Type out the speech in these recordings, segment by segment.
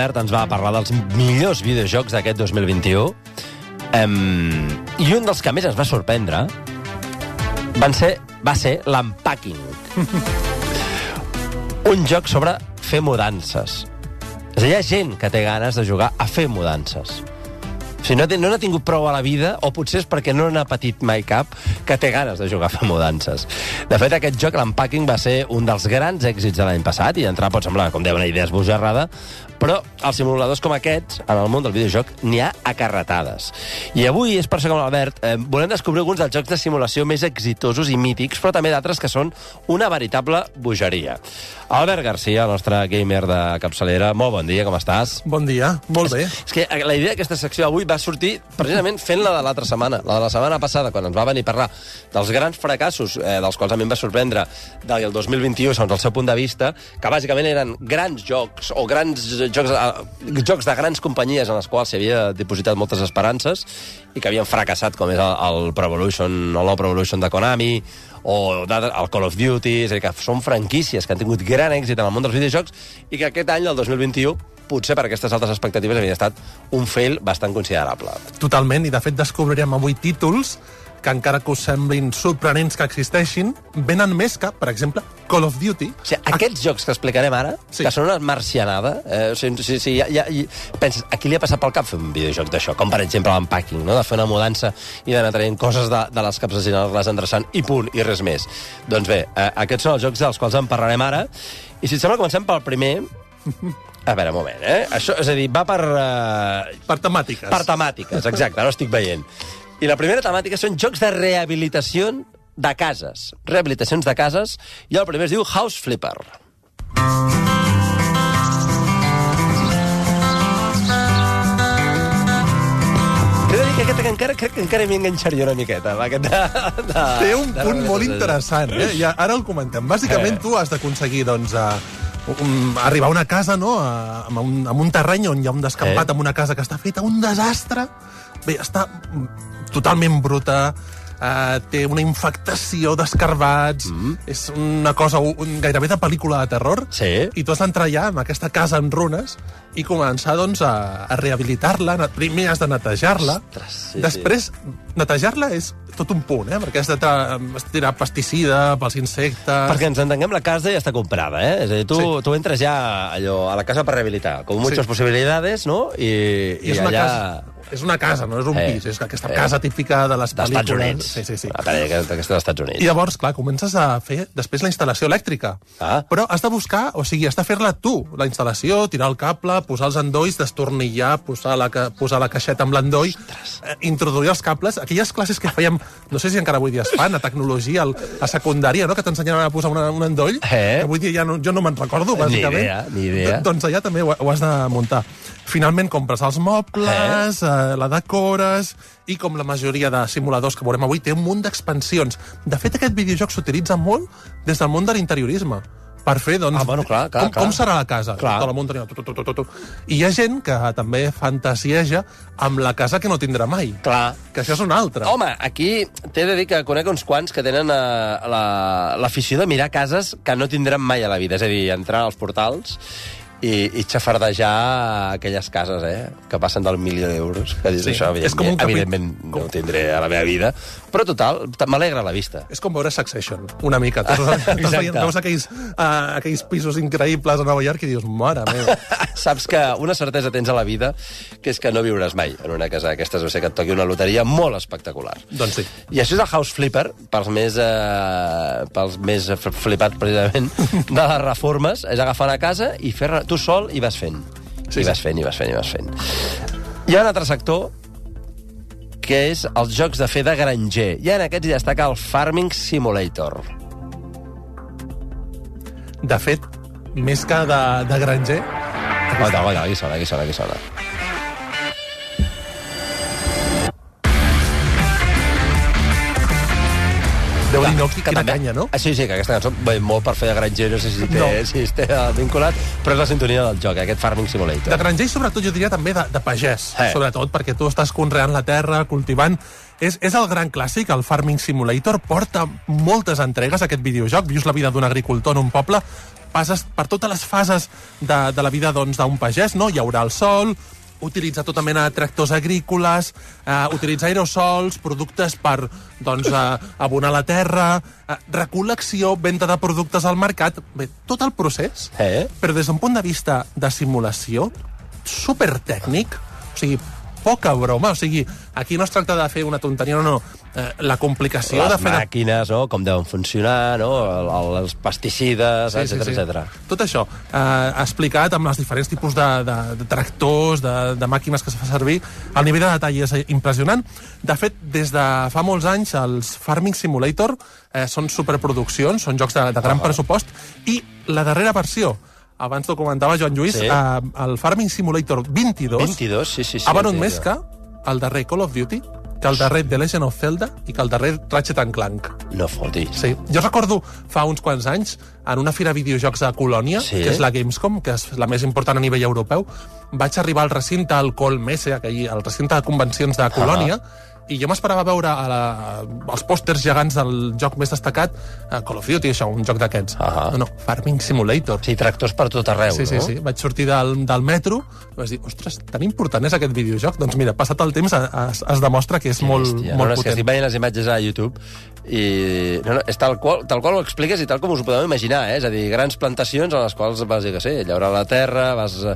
l'Albert ens va parlar dels millors videojocs d'aquest 2021. Um, I un dels que més ens va sorprendre van ser, va ser l'Unpacking. un joc sobre fer mudances. És a dir, hi ha gent que té ganes de jugar a fer mudances. Sigui, no, no n'ha tingut prou a la vida, o potser és perquè no n'ha patit mai cap, que té ganes de jugar a fer mudances. De fet, aquest joc, l'Unpacking, va ser un dels grans èxits de l'any passat, i d'entrar pot semblar, com deia, una idea esbojarrada, però els simuladors com aquests, en el món del videojoc, n'hi ha a carretades. I avui, és per això com l'Albert, eh, volem descobrir alguns dels jocs de simulació més exitosos i mítics, però també d'altres que són una veritable bogeria. Albert Garcia, el nostre gamer de capçalera, molt bon dia, com estàs? Bon dia, molt bé. És que la idea d'aquesta secció avui va sortir precisament fent la de l'altra setmana, la de la setmana passada, quan ens va venir a parlar dels grans fracassos, eh, dels quals a mi em va sorprendre, del 2021, segons el seu punt de vista, que bàsicament eren grans jocs, o grans jocs, eh, jocs de grans companyies en les quals s'havia dipositat moltes esperances i que havien fracassat, com és el, el Pro Evolution, el nou Pro Evolution de Konami, o el Call of Duty, és a dir, que són franquícies que han tingut gran èxit en el món dels videojocs i que aquest any, el 2021, potser per aquestes altres expectatives havia estat un fail bastant considerable. Totalment, i de fet descobrirem avui títols que encara que us semblin sorprenents que existeixin, venen més que, per exemple, Call of Duty. O sigui, aquests jocs que explicarem ara, sí. Que són una marcianada, eh, o sigui, sí, sí, ja, ja, i penses, a qui li ha passat pel cap fer un videojoc d'això? Com, per exemple, l'unpacking, no? de fer una mudança i d'anar traient coses de, de les capses i anar-les endreçant, i punt, i res més. Doncs bé, eh, aquests són els jocs dels quals en parlarem ara, i si et sembla, comencem pel primer... A veure, un moment, eh? Això, és a dir, va per... Eh, Per temàtiques. per temàtiques, exacte, ara ho estic veient. I la primera temàtica són jocs de rehabilitació de cases. Rehabilitacions de cases, i el primer es diu House Flipper. He de dir que aquest encara, crec que encara m'hi enganxaria una miqueta, amb aquest de... de Té un de punt molt rehabilitació. interessant, eh? Ja, ara el comentem. Bàsicament, Eh. tu has d'aconseguir, doncs, a, um, arribar a una casa, no?, a, amb, un, amb un terreny on hi ha un descampat, Eh. amb una casa que està feta un desastre. Bé, està totalment bruta, Uh, té una infectació d'escarbats, mm. és una cosa un, gairebé de pel·lícula de terror, Sí. i tu has d'entrar allà amb aquesta casa en runes i començar doncs, a, a rehabilitar-la. Primer has de netejar-la, sí, després netejar-la és tot un punt, eh? perquè has de, de tirar pesticida pels insectes... Perquè ens entenguem, la casa ja està comprada, eh? És a dir, tu, Sí. tu entres ja allò, a la casa per rehabilitar, muchas Sí. possibilitats, no? I, I és una, allà... casa, és una casa, no és un Eh, pis, és aquesta eh, casa típica de les pel·lícules. Units. Sí, sí, sí. Que aquesta dels Estats Units. I llavors, clar, comences a fer després la instal·lació elèctrica. Ah. Però has de buscar, o sigui, has de fer-la tu, la instal·lació, tirar el cable, posar els endolls, destornillar, posar la, ca- posar la caixeta amb l'endoll, eh, introduir els cables. Aquelles classes que fèiem, no sé si encara avui dia es fan, a tecnologia, al- a secundària, no?, que t'ensenyaven a posar una, un endoll, Eh. que avui dia ja no, jo no me'n recordo, Ni bàsicament. idea, ni idea. Do- Doncs allà també ho, ho has de muntar. Finalment compres els mobles, eh? La decores, i com la majoria de simuladors que veurem avui, té un munt d'expansions. De fet, aquest videojoc s'utilitza molt des del món de l'interiorisme per fer, doncs, Ah, bueno, clar, clar, com, clar. com serà la casa. Clar. Tota la muntanya, tu, tu, tu, tu, tu. I hi ha gent que també fantasieja amb la casa que no tindrà mai. Clar. Que això és una altra. Home, aquí t'he de dir que conec uns quants que tenen eh, la- l'afició de mirar cases que no tindran mai a la vida. És a dir, entrar als portals i, i xafardejar aquelles cases, eh? Que passen del milió d'euros. Que dius, Sí, això, és com un evidentment, capi- evidentment no ho tindré a la meva vida. Però, total, m'alegra la vista. És com veure Succession, una mica. Tu estàs veient- veus aquells, uh, aquells pisos increïbles a Nova York i dius, mare meva. Saps que una certesa tens a la vida, que és que no viuràs mai en una casa d'aquestes, o sigui que et toqui una loteria molt espectacular. doncs sí. I això és el House Flipper, pels més, eh, pels més flipats, precisament, de les reformes, és agafar una casa i fer tu sol i vas fent. Sí, I vas fent, i vas fent, i vas fent. Hi ha un altre sector que és els jocs de fer de granger. I en aquests hi destaca el Farming Simulator. De fet, més que de, de granger, Guaita, guaita, aquí sona, aquí sona, aquí sona. Qui, Que quina canya, no? Ah, sí, sí, que aquesta cançó va molt per fer de granger, no sé si té, No. si té vinculat, però és la sintonia del joc, eh, aquest Farming Simulator. De granger i sobretot jo diria també de, de pagès, Eh. sobretot perquè tu estàs conreant la terra, cultivant, És, és el gran clàssic, el Farming Simulator, porta moltes entregues aquest videojoc, vius la vida d'un agricultor en un poble, passes per totes les fases de, de la vida doncs, d'un pagès, no? Hi haurà el sol, utilitza tota mena de tractors agrícoles, eh, utilitza aerosols, productes per doncs, eh, abonar la terra, eh, recol·lecció, venda de productes al mercat... Bé, tot el procés, Eh? però des d'un punt de vista de simulació, super tècnic, o sigui, poca broma, o sigui, aquí no es tracta de fer una tonteria, no, no, eh, la complicació Les de fer... de- màquines, no? com deuen funcionar, no? El, el, els pesticides, sí, etc etc. Tot això eh, explicat amb els diferents tipus de, de, de tractors, de, de màquines que es fa servir. El nivell de detall és impressionant. De fet, des de fa molts anys, els Farming Simulator eh, són superproduccions, són jocs de, de gran Ah. pressupost, i la darrera versió, abans t'ho comentava Joan Lluís, Sí. eh, el Farming Simulator 22, 22, sí, sí. sí ha venut sí, més sí. que el darrer Call of Duty, que el darrer The Legend of Zelda i que el darrer Ratchet and Clank. No fotis. Sí. Jo recordo fa uns quants anys, en una fira de videojocs a Colònia, Sí. que és la Gamescom, que és la més important a nivell europeu, vaig arribar al recinte, al Colmese, aquell, al recinte de convencions de Colònia, i jo m'esperava veure a la, els pòsters gegants del joc més destacat, a Call of Duty, això, un joc d'aquests. Ah. No, no, Farming Simulator. Sí, tractors per tot arreu, Sí, sí, no? sí. Vaig sortir del, del metro i vaig dir, ostres, tan important és aquest videojoc? Doncs mira, passat el temps es, es demostra que és molt, Hòstia, molt no, no, és que potent. estic veient les imatges a YouTube i no, no, és tal qual, tal qual ho expliques i tal com us ho podeu imaginar, eh? és a dir, grans plantacions en les quals vas, jo què sé, llaurar la terra, vas eh,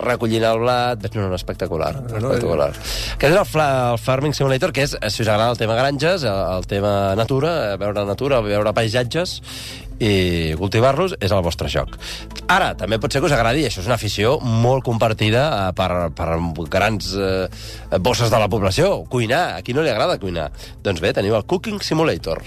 recollint el blat... Veig, no, no, espectacular, no, espectacular. Aquest és el, fla, el Farming Simulator, que és, si us agrada el tema granges, el, el tema natura, eh, veure natura, veure paisatges, i cultivar-los és el vostre joc. Ara, també pot ser que us agradi, això és una afició molt compartida eh, per, per grans eh, bosses de la població, cuinar. A qui no li agrada cuinar? Doncs bé, teniu el Cooking Simulator.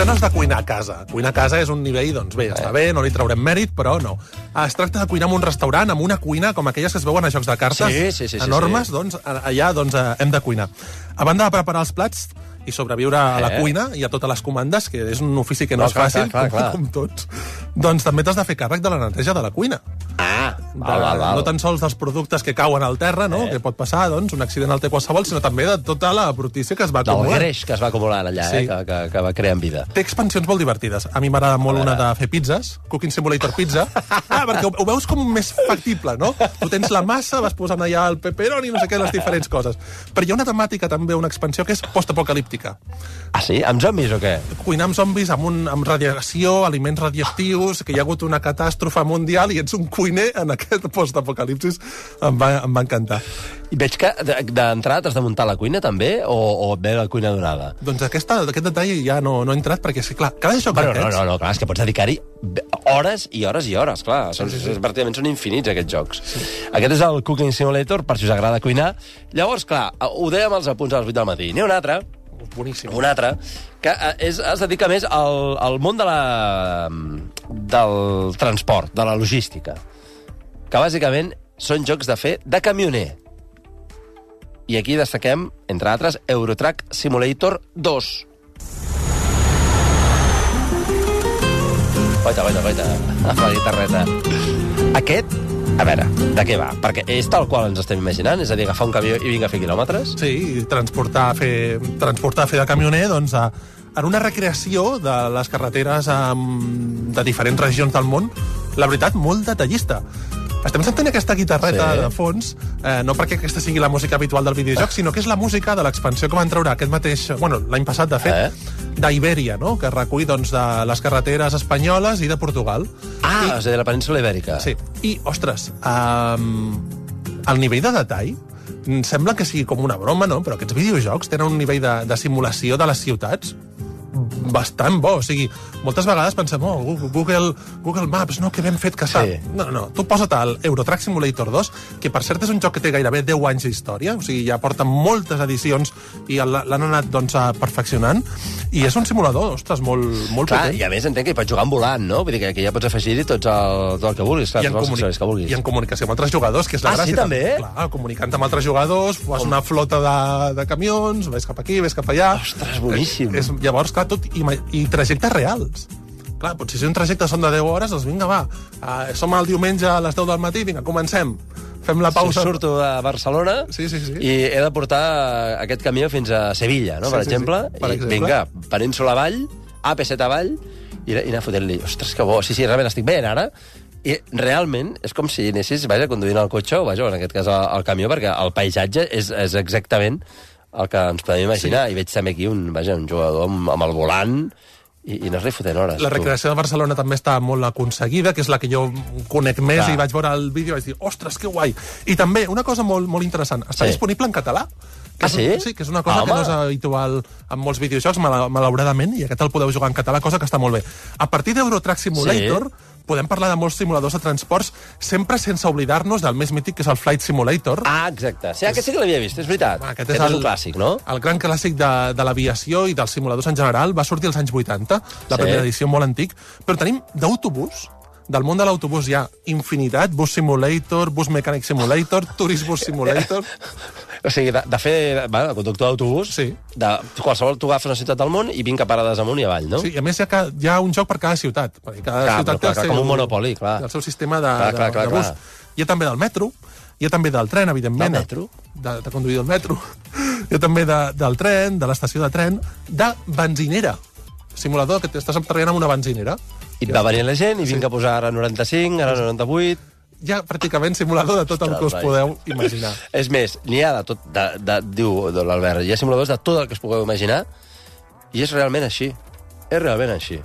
Això no és de cuinar a casa. Cuinar a casa és un nivell, doncs bé, està bé, no li traurem mèrit, però no. Es tracta de cuinar en un restaurant, amb una cuina com aquelles que es veuen a jocs de cartes, Sí, sí, sí, sí, enormes, sí. doncs allà doncs, eh, hem de cuinar. A banda de preparar els plats i sobreviure a la Eh? cuina i a totes les comandes, que és un ofici que no, No, és clar, fàcil, clar, clar, com, clar. com tots, doncs també t'has de fer càrrec de la neteja de la cuina. Ah, De, val, val, val. No tan sols dels productes que cauen al terra, no? Eh. que pot passar, doncs, un accident al té qualsevol, sinó també de tota la brutícia que es va del acumulant. greix que es va acumulant allà, Sí. eh, que, que, que va creant vida. té expansions molt divertides. A mi m'agrada molt una de fer pizzas, Cooking Simulator Pizza, ah, perquè ho, ho veus com més factible, no? Tu tens la massa, vas posant allà el pepperoni, no sé què, les diferents coses. Però hi ha una temàtica també, una expansió, que és postapocalíptica. Ah, sí? Amb zombis o què? Cuinar amb zombis, amb, un, amb radiació, aliments radioactius, que hi ha hagut una catàstrofe mundial i ets un cuiner en aquest postapocalipsis. Em va, em va encantar. I veig que de- d'entrada t'has de muntar la cuina també, o, o ve la cuina donada? Doncs aquesta, aquest detall ja no, no he entrat, perquè, sí, clar, cada joc Bueno, no, no, no, clar, és que pots dedicar-hi hores i hores i hores, clar. Són, sí, sí, sí. Pràcticament són infinits, aquests jocs. Sí. Aquest és el Cooking Simulator, per si us agrada cuinar. Llavors, clar, ho dèiem als apunts a les 8 del matí. N'hi ha un altre, Boníssim. un altre, que eh, és, es dedica més al, al món de la, del transport, de la logística, que bàsicament són jocs de fer de camioner. I aquí destaquem, entre altres, Eurotrack Simulator 2. Goita, goita, goita, amb la guitarreta. Aquest, a veure, de què va? Perquè és tal qual ens estem imaginant, és a dir, agafar un camió i vinga a fer quilòmetres? Sí, i transportar, fer, transportar, fer de camioner, doncs, a, en una recreació de les carreteres um, de diferents regions del món, la veritat, molt detallista. Estem sentint aquesta guitarreta Sí. de fons, eh, no perquè aquesta sigui la música habitual del videojoc, sinó que és la música de l'expansió que van treure aquest mateix, bueno, l'any passat, de fet, Eh? d'Iberia, no? que recull doncs, de les carreteres espanyoles i de Portugal. Ah, és a dir, de la península ibèrica. Sí, i, ostres, um, el nivell de detall mm, sembla que sigui com una broma, no? Però aquests videojocs tenen un nivell de, de simulació de les ciutats bastant bo. O sigui, moltes vegades pensem, oh, Google, Google Maps, no, que ben fet que està. Sí. No, no, tu posa't al Eurotrack Simulator 2, que per cert és un joc que té gairebé 10 anys d'història, o sigui, ja porta moltes edicions i l'han anat doncs, perfeccionant, i és un simulador, ostres, molt, molt Clar, potent. i a més entenc que hi pots jugar amb volant, no? Vull dir que, que ja pots afegir-hi tots el, tot el que vulguis, clar, I en, comuni que vulguis. I en comunicació amb altres jugadors, que és la Ah, sí, gràcia. també? Clar, comunicant amb altres jugadors, fas una flota de, de camions, ves cap aquí, ves cap allà... Ostres, boníssim. És, llavors, clar, tot, i, i trajectes reals. Clar, potser si un trajecte són de 10 hores, doncs vinga, va, uh, som el diumenge a les 10 del matí, vinga, comencem. Fem la Si pausa. surto de Barcelona Sí, sí, sí. i he de portar aquest camió fins a Sevilla, no? Sí, per sí, exemple. sí. Per I exemple. vinga, península avall, AP7 avall, i, i anar fotent-li. Ostres, que bo. Sí, sí, realment estic bé ara. I realment és com si anessis, vaja, conduint el cotxe, o vaja, en aquest cas el, el camió, perquè el paisatge és, és exactament el que ens podem imaginar. Sí. I veig també aquí un, vaja, un jugador amb, amb el volant i, i anar-li fotent hores. La tu. recreació de Barcelona també està molt aconseguida, que és la que jo conec més, Clar. i vaig veure el vídeo i vaig dir, ostres, que guai. I també, una cosa molt, molt interessant, està Sí. disponible en català. Que Ah, és, sí? Sí, que és una cosa Ah, que no és habitual en molts videojocs, mal malauradament, i aquest el podeu jugar en català, cosa que està molt bé. A partir d'Eurotrack Simulator, podem parlar de molts simuladors de transports, sempre sense oblidar-nos del més mític, que és el Flight Simulator. Ah, exacte. Sí, aquest sí que l'havia vist, és veritat. Aquest aquest és un clàssic, no? El gran clàssic de, de l'aviació i dels simuladors en general va sortir als anys 80, la Sí. primera edició molt antic, però tenim d'autobús, del món de l'autobús hi ha infinitat, Bus Simulator, Bus Mechanic Simulator, Tourist Bus Simulator... O sigui, de, de fer bueno, de conductor d'autobús, Sí. de qualsevol tu agafes una ciutat del món i vinc a parades amunt i avall, no? Sí, i a més hi ha, ca- hi ha un joc per cada ciutat. Perquè cada Clar, ciutat clar, clar, com un Monopoly, clar. El seu sistema de, Clar, clar, de, clar, de bus. clar. Hi ha també del metro, hi ha també del tren, evidentment. Del metro? De, de conduir el metro. Hi ha també de, del tren, de l'estació de tren, de benzinera. Simulador que t'estàs treballant amb una benzinera. I et va venir la gent i vinc a posar ara 95, ara 98... Hi ha pràcticament simulador de tot el que us podeu imaginar. És més, n'hi ha de tot, de, de, diu l'Albert, hi ha simuladors de tot el que es pugueu imaginar i és realment així. És realment així.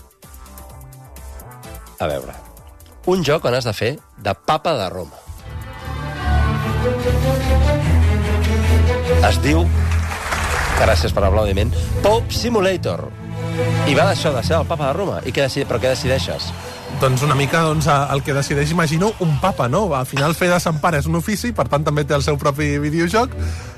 A veure, un joc on has de fer de papa de Roma. Es diu, gràcies per l'aplaudiment, Pope Simulator. I va d'això, de ser el papa de Roma. I què decide, però què decideixes? Doncs una mica doncs, el que decideix, imagino, un papa, no? Al final, fer de Sant Pare és un ofici, per tant, també té el seu propi videojoc.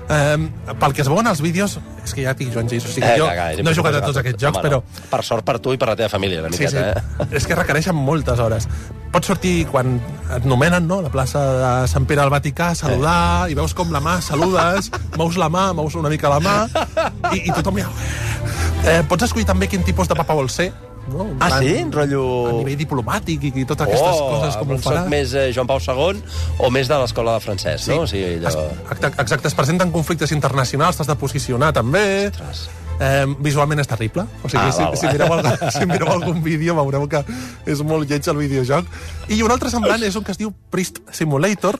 Eh, pel que es veuen els vídeos, és que ja dic, Joan Gis, o sigui, jo caga, és no he jugat a tots aquests jocs, però... no. Per sort per tu i per la teva família, una Sí, miqueta, sí. eh? És que requereixen moltes hores. Pots sortir quan et nomenen, no?, a la plaça de Sant Pere al Vaticà, saludar, i veus com la mà saludes, mous la mà, mous una mica la mà, i, i tothom ja... Eh, pots escollir també quin tipus de papa vols ser, no? Ah, plan, sí? Rotllo... A nivell diplomàtic i, i totes aquestes coses, com ho soc faràs. més eh, Joan Pau II o més de l'escola de francès, no? O sigui, allò... Exacte, exacte, es presenten conflictes internacionals, t'has de posicionar també. Ostres. Eh, visualment és terrible. O sigui, Ah, si, val, si, mireu algun, si mireu algun vídeo veureu que és molt lleig el videojoc. I un altre semblant és un que es diu Priest Simulator,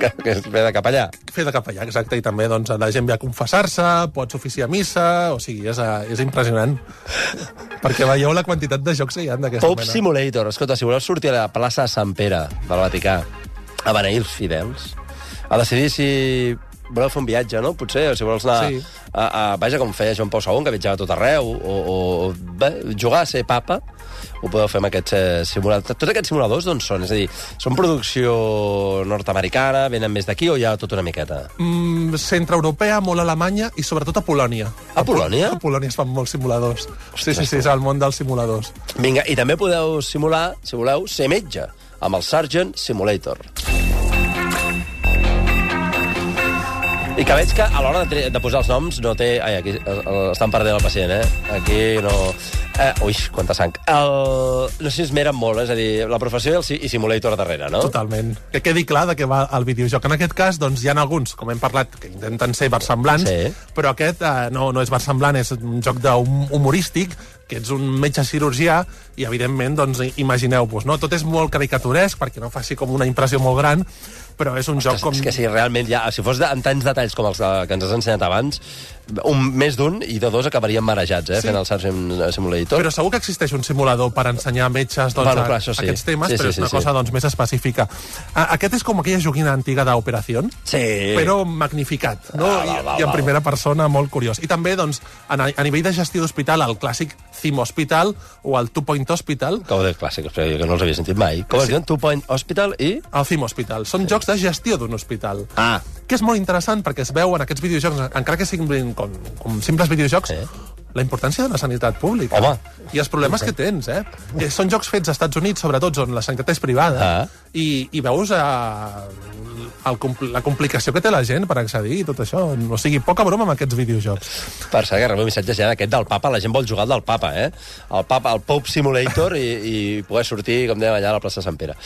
Que, que es ve de cap allà. fer de capellà, exacte, i també doncs, la gent ve a confessar-se, pots oficiar missa, o sigui, és, eh, és impressionant. Perquè veieu la quantitat de jocs que hi ha d'aquesta Pope mena. Simulator. Escolta, si voleu sortir a la plaça de Sant Pere del Vaticà a beneir els fidels, a decidir si voleu fer un viatge, no? Potser, o si vols anar... Sí. A, a, vaja, com feia Joan Pau II, que viatjava tot arreu, o, o bé, jugar a ser papa, ho podeu fer amb aquests eh, simuladors. Tots aquests simuladors d'on són? És a dir, són producció nord-americana, venen més d'aquí o hi ha tota una miqueta? Mm, centroeuropea, molt alemanya i sobretot a Polònia. A Polònia? A Polònia es fan molts simuladors. sí, sí, sí, és el món dels simuladors. Vinga, i també podeu simular, si voleu, ser metge, amb el Sergeant Simulator. I que veig que a l'hora de, de posar els noms no té... Ai, aquí eh, eh, estan perdent el pacient, eh? Aquí no... Eh, ui, quanta sang. El... No sé si es meren molt, eh? és a dir, la professió i el i simulator darrere, no? Totalment. Que quedi clar de què va el videojoc. En aquest cas, doncs, hi ha alguns, com hem parlat, que intenten ser versemblants, Sí. però aquest eh, no, no és versemblant, és un joc d'hum- humorístic, que ets un metge cirurgià, i evidentment, doncs, imagineu-vos, no? Tot és molt caricaturesc, perquè no faci com una impressió molt gran, però és un joc com... És que si realment ja, si fos de, en tants detalls com els de, que ens has ensenyat abans, un, més d'un i de dos acabarien marejats, eh, Sí. fent el Sergeant Simulator. Però segur que existeix un simulador per ensenyar a metges doncs, Bueno, clar, sí. aquests temes, Sí, però sí, és sí, una sí. cosa doncs, més específica. A- Aquest és com aquella joguina antiga d'Operació, Sí. però magnificat, no? Ah, I, val, val, i en primera persona, molt curiós. I també, doncs, a, a nivell de gestió d'hospital, el clàssic Theme Hospital o el Two Point Hospital, Com de clàssics, però jo que no els havia sentit mai. Com es diuen? Two Point Hospital i... el Theme Hospital. Són jocs de gestió d'un hospital. Ah, Que és molt interessant perquè es veu en aquests videojocs, encara que siguin com, com simples videojocs, Sí. la importància de la sanitat pública. Home. I els problemes que tens, eh? Són jocs fets als Estats Units, sobretot, on la sanitat és privada, Ah. i, i veus eh, el, la complicació que té la gent per accedir i tot això. O sigui, poca broma amb aquests videojocs. Per cert, que rebeu missatges ja d'aquest del papa, la gent vol jugar al del papa, eh? El papa, el Pope Simulator i, i poder sortir, com dèiem, allà a la plaça Sant Pere.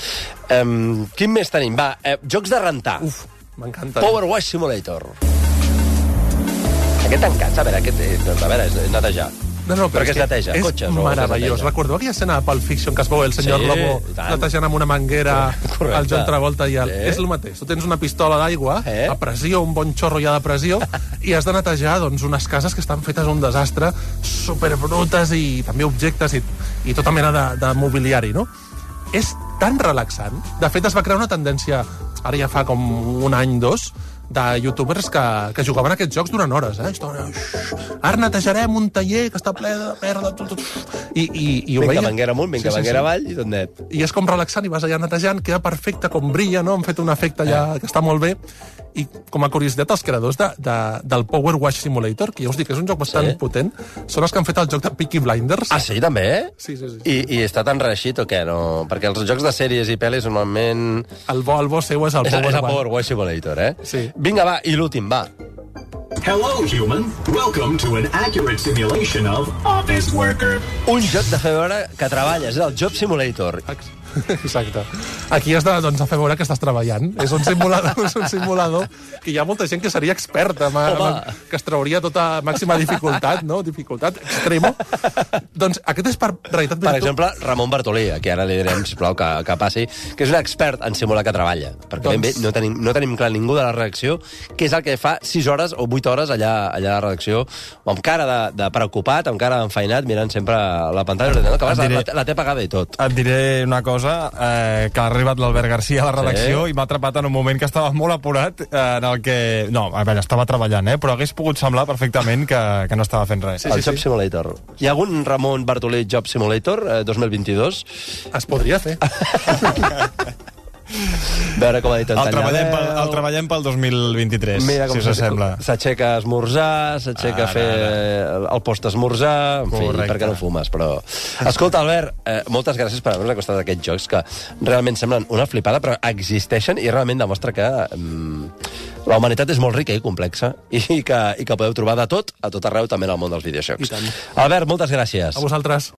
Um, quin més tenim? Va, eh, jocs de rentar. Uf, m'encanta. Power Wash Simulator. Aquest t'encanta, a veure, aquest, eh, a veure, és netejar. No, no, Perquè es neteja, és cotxes, es meravellós. Recordeu aquella escena de Pulp Fiction que es veu el senyor Sí, Lobo netejant amb una manguera Correcte. el John Travolta i el... Sí. És el mateix. Tu tens una pistola d'aigua, Eh? a pressió, un bon xorro ja de pressió, i has de netejar doncs, unes cases que estan fetes un desastre, superbrutes i també objectes i, i tota mena de, de mobiliari, no? És tan relaxant. De fet, es va crear una tendència, ara ja fa com un any, dos, de youtubers que, que jugaven a aquests jocs durant hores, eh? Estaven, "Uix, ara netejarem un taller que està ple de merda, tot, tot. I, i, i ho Vinga, veia... manguera amunt, vinga, manguera avall i tot net. I és com relaxant i vas allà netejant, queda perfecte, com brilla, no? Han fet un efecte allà que està molt bé. I com a curiositat, els creadors de, de, del Power Wash Simulator, que ja us dic que és un joc bastant Sí. potent, són els que han fet el joc de Peaky Blinders. Ah, sí, també? Sí, sí, sí. I, I està tan reeixit o què? No? Perquè els jocs de sèries i pel·lis normalment... El bo, el bo seu és el És, Power és el. Power Wash Simulator, eh? Sí. Vinga, va, i l'últim, va. Hello, human. Welcome to an accurate simulation of office worker. Un joc de fer veure que treballes, és el Job Simulator. Exacte. Aquí has de, doncs, fer veure que estàs treballant. És un simulador, és un simulador que hi ha molta gent que seria experta, amb, Home. amb, que es trauria tota màxima dificultat, no? Dificultat extremo. doncs aquest és per realitat Per exemple, Ramon Bartolí, a qui ara li direm, sisplau, que, que passi, que és un expert en simular que treballa. Perquè ben bé Doncs- no tenim, no tenim clar ningú de la redacció què és el que fa 6 hores o 8 hores allà, allà a la redacció, amb cara de, de preocupat, amb cara d'enfeinat, mirant sempre la pantalla, que vegades Et diré- la, la té pagada i tot. Et diré una cosa, eh, que ha arribat l'Albert Garcia a la redacció Sí. i m'ha atrapat en un moment que estava molt apurat, eh, en el que... No, a veure, estava treballant, eh, però hagués pogut semblar perfectament que, que no estava fent res. Sí, el Job Simulator. Hi ha algun Ramon Bartolí Job Simulator eh, 2022? Es podria fer. Veure com ha dit en El treballem, pel, el treballem pel 2023, Mira com si us sembla. s'aixeca a esmorzar, s'aixeca a Ara, fer el, el post esmorzar, en fi, Correcte. per què no fumes, però... Escolta, Albert, eh, moltes gràcies per haver-nos acostat a aquests jocs que realment semblen una flipada, però existeixen i realment demostra que mm, la humanitat és molt rica i complexa i que, i que podeu trobar de tot, a tot arreu, també en el món dels videojocs. Albert, moltes gràcies. A vosaltres.